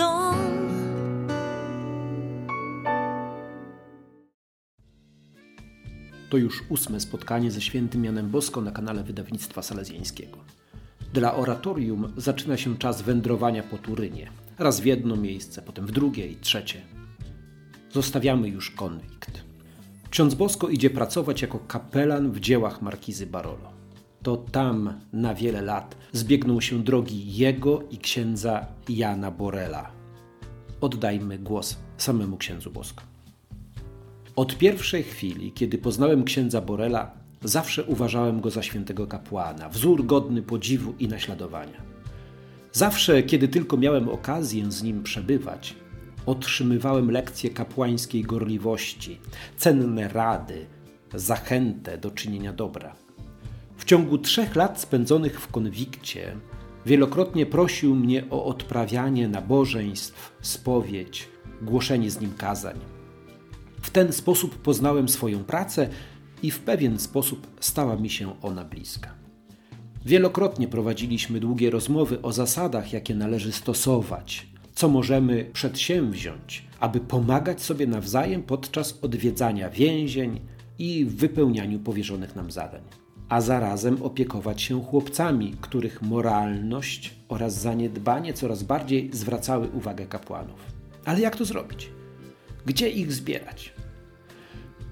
dom. To już ósme spotkanie ze świętym Janem Bosko na kanale wydawnictwa salezjańskiego. Dla oratorium zaczyna się czas wędrowania po Turynie. Raz w jedno miejsce, potem w drugie i trzecie. Zostawiamy już konwikt. Ksiądz Bosko idzie pracować jako kapelan w dziełach markizy Barolo. To tam na wiele lat zbiegną się drogi jego i księdza Jana Borela. Oddajmy głos samemu księdzu Bosko. Od pierwszej chwili, kiedy poznałem księdza Borela, zawsze uważałem go za świętego kapłana, wzór godny podziwu i naśladowania. Zawsze, kiedy tylko miałem okazję z nim przebywać, otrzymywałem lekcje kapłańskiej gorliwości, cenne rady, zachętę do czynienia dobra. Ciągu trzech lat spędzonych w konwikcie wielokrotnie prosił mnie o odprawianie nabożeństw, spowiedź, głoszenie z nim kazań. W ten sposób poznałem swoją pracę i w pewien sposób stała mi się ona bliska. Wielokrotnie prowadziliśmy długie rozmowy o zasadach, jakie należy stosować, co możemy przedsięwziąć, aby pomagać sobie nawzajem podczas odwiedzania więzień i wypełnianiu powierzonych nam zadań, a zarazem opiekować się chłopcami, których moralność oraz zaniedbanie coraz bardziej zwracały uwagę kapłanów. Ale jak to zrobić? Gdzie ich zbierać?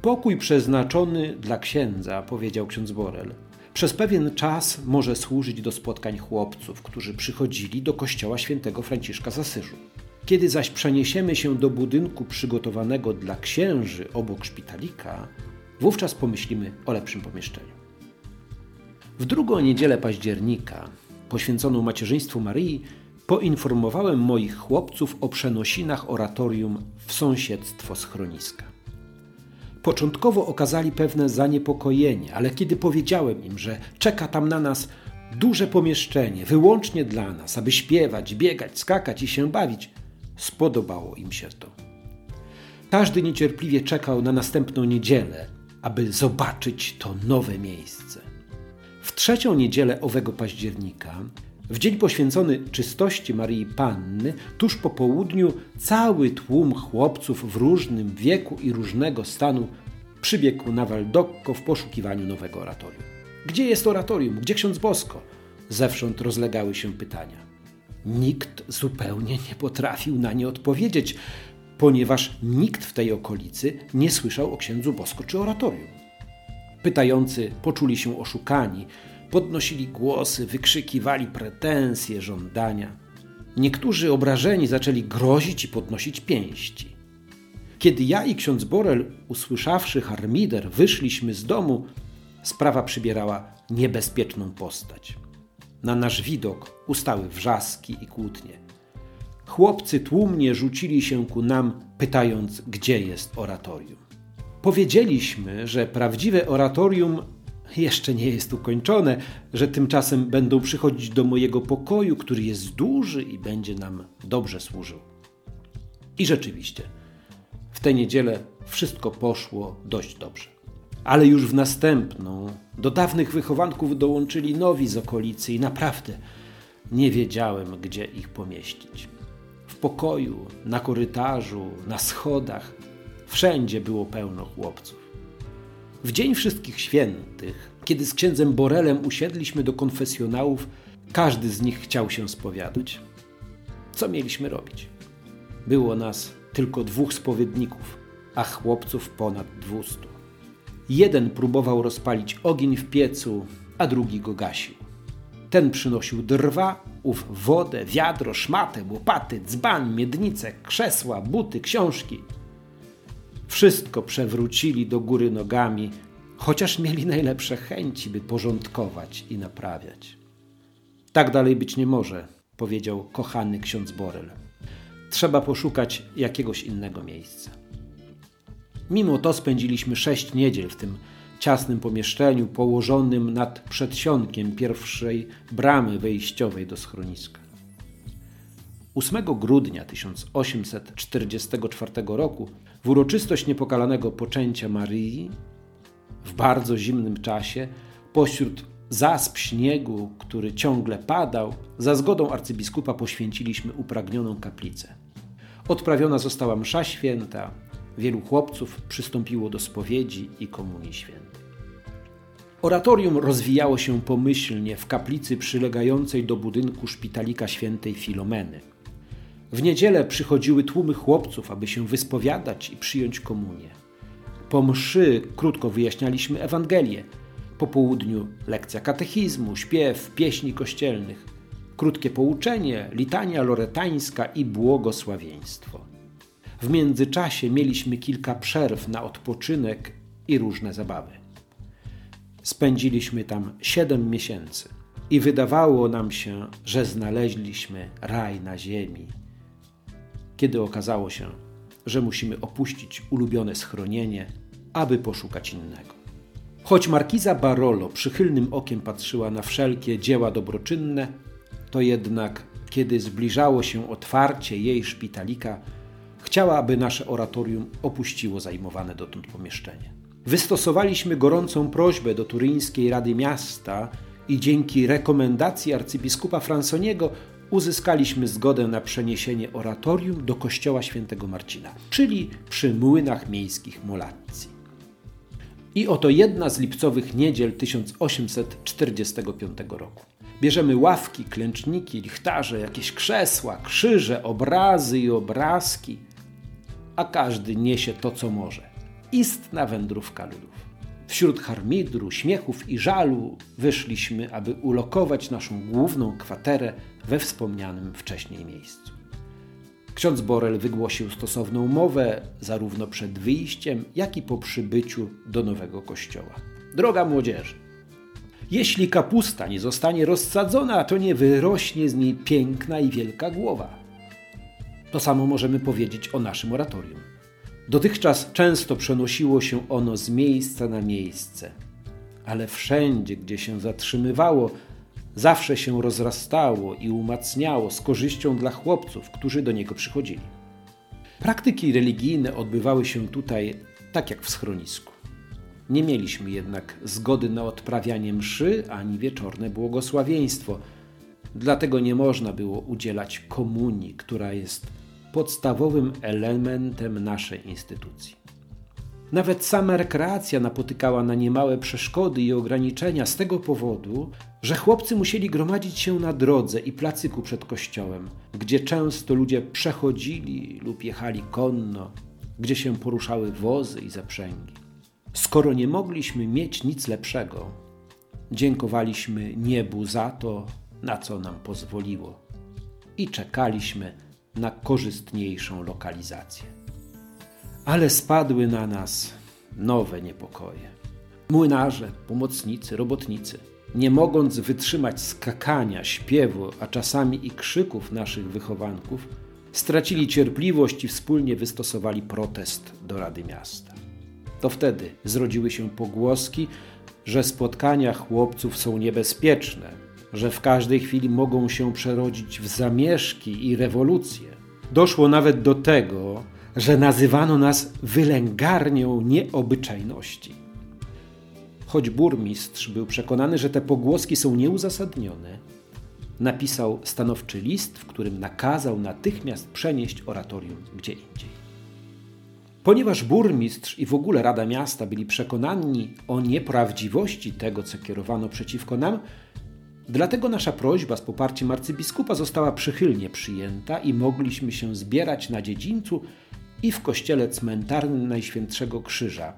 Pokój przeznaczony dla księdza, powiedział ksiądz Borel, przez pewien czas może służyć do spotkań chłopców, którzy przychodzili do kościoła świętego Franciszka z Asyżu. Kiedy zaś przeniesiemy się do budynku przygotowanego dla księży obok szpitalika, wówczas pomyślimy o lepszym pomieszczeniu. W drugą niedzielę października, poświęconą macierzyństwu Maryi, poinformowałem moich chłopców o przenosinach oratorium w sąsiedztwo schroniska. Początkowo okazali pewne zaniepokojenie, ale kiedy powiedziałem im, że czeka tam na nas duże pomieszczenie, wyłącznie dla nas, aby śpiewać, biegać, skakać i się bawić, spodobało im się to. Każdy niecierpliwie czekał na następną niedzielę, aby zobaczyć to nowe miejsce. W trzecią niedzielę owego października w dzień poświęcony czystości Maryi Panny, tuż po południu, cały tłum chłopców w różnym wieku i różnego stanu przybiegł na Waldokko w poszukiwaniu nowego oratorium. Gdzie jest oratorium? Gdzie ksiądz Bosko? Zewsząd rozlegały się pytania. Nikt zupełnie nie potrafił na nie odpowiedzieć, ponieważ nikt w tej okolicy nie słyszał o księdzu Bosko czy oratorium. Pytający poczuli się oszukani, podnosili głosy, wykrzykiwali pretensje, żądania. Niektórzy obrażeni zaczęli grozić i podnosić pięści. Kiedy ja i ksiądz Borel, usłyszawszy harmider, wyszliśmy z domu, sprawa przybierała niebezpieczną postać. Na nasz widok ustały wrzaski i kłótnie. Chłopcy tłumnie rzucili się ku nam, pytając, gdzie jest oratorium. Powiedzieliśmy, że prawdziwe oratorium jeszcze nie jest ukończone, że tymczasem będą przychodzić do mojego pokoju, który jest duży i będzie nam dobrze służył. I rzeczywiście, w tę niedzielę wszystko poszło dość dobrze. Ale już w następną do dawnych wychowanków dołączyli nowi z okolicy i naprawdę nie wiedziałem, gdzie ich pomieścić. W pokoju, na korytarzu, na schodach, wszędzie było pełno chłopców. W Dzień Wszystkich Świętych, kiedy z księdzem Borelem usiedliśmy do konfesjonałów, każdy z nich chciał się spowiadać. Co mieliśmy robić? Było nas tylko dwóch spowiedników, a chłopców ponad dwustu. Jeden próbował rozpalić ogień w piecu, a drugi go gasił. Ten przynosił drwa, ów wodę, wiadro, szmatę, łopaty, dzban, miednicę, krzesła, buty, książki – wszystko przewrócili do góry nogami, chociaż mieli najlepsze chęci, by porządkować i naprawiać. Tak dalej być nie może, powiedział kochany ksiądz Borel. Trzeba poszukać jakiegoś innego miejsca. Mimo to spędziliśmy sześć niedziel w tym ciasnym pomieszczeniu położonym nad przedsionkiem pierwszej bramy wejściowej do schroniska. 8 grudnia 1844 roku w uroczystość niepokalanego poczęcia Maryi w bardzo zimnym czasie pośród zasp śniegu, który ciągle padał, za zgodą arcybiskupa poświęciliśmy upragnioną kaplicę. Odprawiona została msza święta, Wielu chłopców przystąpiło do spowiedzi i komunii świętej. Oratorium rozwijało się pomyślnie w kaplicy przylegającej do budynku szpitalika świętej Filomeny. W niedzielę przychodziły tłumy chłopców, aby się wyspowiadać i przyjąć komunię. Po mszy krótko wyjaśnialiśmy Ewangelię. Po południu lekcja katechizmu, śpiew, pieśni kościelnych, krótkie pouczenie, litania loretańska i błogosławieństwo. W międzyczasie mieliśmy kilka przerw na odpoczynek i różne zabawy. Spędziliśmy tam siedem miesięcy i wydawało nam się, że znaleźliśmy raj na ziemi. Kiedy okazało się, że musimy opuścić ulubione schronienie, aby poszukać innego. Choć markiza Barolo przychylnym okiem patrzyła na wszelkie dzieła dobroczynne, to jednak, kiedy zbliżało się otwarcie jej szpitalika, chciała, aby nasze oratorium opuściło zajmowane dotąd pomieszczenie. Wystosowaliśmy gorącą prośbę do Turyńskiej Rady Miasta i dzięki rekomendacji arcybiskupa Fransoniego uzyskaliśmy zgodę na przeniesienie oratorium do kościoła świętego Marcina, czyli przy młynach miejskich Molazzi. I oto jedna z lipcowych niedziel 1845 roku. Bierzemy ławki, klęczniki, lichtarze, jakieś krzesła, krzyże, obrazy i obrazki, a każdy niesie to, co może. Istna wędrówka ludów. Wśród harmidru, śmiechów i żalu wyszliśmy, aby ulokować naszą główną kwaterę we wspomnianym wcześniej miejscu. Ksiądz Borel wygłosił stosowną mowę zarówno przed wyjściem, jak i po przybyciu do nowego kościoła. Droga młodzieży, jeśli kapusta nie zostanie rozsadzona, to nie wyrośnie z niej piękna i wielka głowa. To samo możemy powiedzieć o naszym oratorium. Dotychczas często przenosiło się ono z miejsca na miejsce, ale wszędzie, gdzie się zatrzymywało, zawsze się rozrastało i umacniało z korzyścią dla chłopców, którzy do niego przychodzili. Praktyki religijne odbywały się tutaj tak jak w schronisku. Nie mieliśmy jednak zgody na odprawianie mszy ani wieczorne błogosławieństwo. Dlatego nie można było udzielać komunii, która jest podstawowym elementem naszej instytucji. Nawet sama rekreacja napotykała na niemałe przeszkody i ograniczenia z tego powodu, że chłopcy musieli gromadzić się na drodze i placyku przed kościołem, gdzie często ludzie przechodzili lub jechali konno, gdzie się poruszały wozy i zaprzęgi. Skoro nie mogliśmy mieć nic lepszego, dziękowaliśmy niebu za to, na co nam pozwoliło i czekaliśmy na korzystniejszą lokalizację. Ale spadły na nas nowe niepokoje. Młynarze, pomocnicy, robotnicy, nie mogąc wytrzymać skakania, śpiewu, a czasami i krzyków naszych wychowanków, stracili cierpliwość i wspólnie wystosowali protest do Rady Miasta. To wtedy zrodziły się pogłoski, że spotkania chłopców są niebezpieczne, że w każdej chwili mogą się przerodzić w zamieszki i rewolucje. Doszło nawet do tego, że nazywano nas wylęgarnią nieobyczajności. Choć burmistrz był przekonany, że te pogłoski są nieuzasadnione, napisał stanowczy list, w którym nakazał natychmiast przenieść oratorium gdzie indziej. Ponieważ burmistrz i w ogóle Rada Miasta byli przekonani o nieprawdziwości tego, co kierowano przeciwko nam, dlatego nasza prośba z poparciem arcybiskupa została przychylnie przyjęta i mogliśmy się zbierać na dziedzińcu i w kościele cmentarnym Najświętszego Krzyża,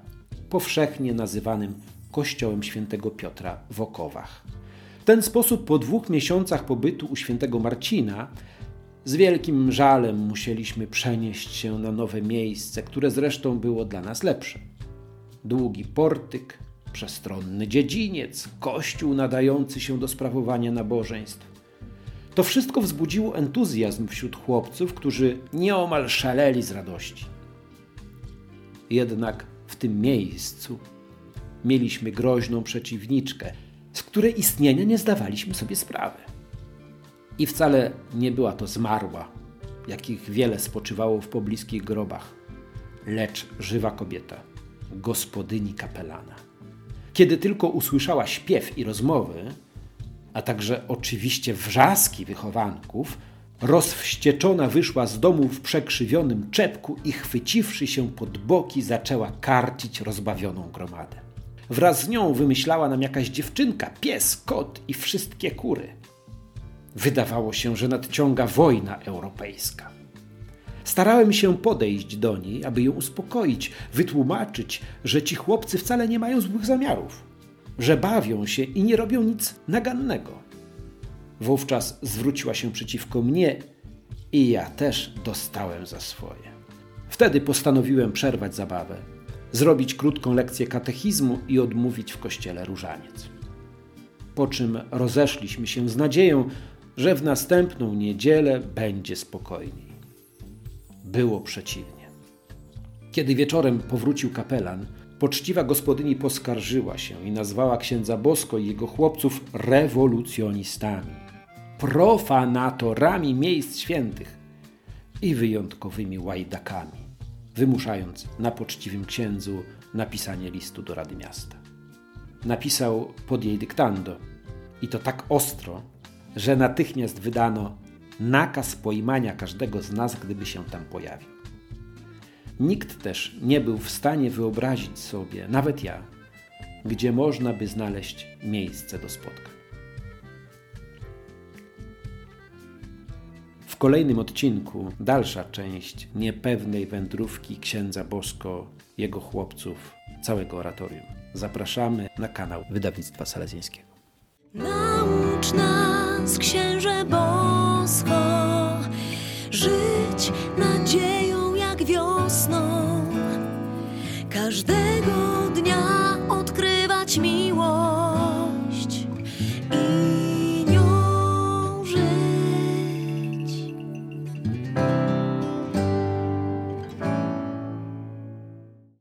powszechnie nazywanym Kościołem Świętego Piotra w Okowach. W ten sposób po dwóch miesiącach pobytu u świętego Marcina z wielkim żalem musieliśmy przenieść się na nowe miejsce, które zresztą było dla nas lepsze. Długi portyk, przestronny dziedziniec, kościół nadający się do sprawowania nabożeństw. To wszystko wzbudziło entuzjazm wśród chłopców, którzy nieomal szaleli z radości. Jednak w tym miejscu mieliśmy groźną przeciwniczkę, z której istnienia nie zdawaliśmy sobie sprawy. I wcale nie była to zmarła, jakich wiele spoczywało w pobliskich grobach, lecz żywa kobieta, gospodyni kapelana. Kiedy tylko usłyszała śpiew i rozmowy, a także oczywiście wrzaski wychowanków, Rozwścieczona wyszła z domu w przekrzywionym czepku i chwyciwszy się pod boki, zaczęła karcić rozbawioną gromadę. Wraz z nią wymyślała nam jakaś dziewczynka, pies, kot i wszystkie kury. Wydawało się, że nadciąga wojna europejska. Starałem się podejść do niej, aby ją uspokoić, wytłumaczyć, że ci chłopcy wcale nie mają złych zamiarów, że bawią się i nie robią nic nagannego. Wówczas zwróciła się przeciwko mnie i ja też dostałem za swoje. Wtedy postanowiłem przerwać zabawę, zrobić krótką lekcję katechizmu i odmówić w kościele różaniec. Po czym rozeszliśmy się z nadzieją, że w następną niedzielę będzie spokojniej. Było przeciwnie. Kiedy wieczorem powrócił kapelan, poczciwa gospodyni poskarżyła się i nazwała księdza Bosko i jego chłopców rewolucjonistami, profanatorami miejsc świętych i wyjątkowymi łajdakami, wymuszając na poczciwym księdzu napisanie listu do Rady Miasta. Napisał pod jej dyktando i to tak ostro, że natychmiast wydano nakaz pojmania każdego z nas, gdyby się tam pojawił. Nikt też nie był w stanie wyobrazić sobie, nawet ja, gdzie można by znaleźć miejsce do spotkań. W kolejnym odcinku dalsza część niepewnej wędrówki księdza Bosko, jego chłopców, całego oratorium. Zapraszamy na kanał Wydawnictwa Salezjańskiego. Naucz nas, księże bosko, nadzieją jak wiosną. Każdego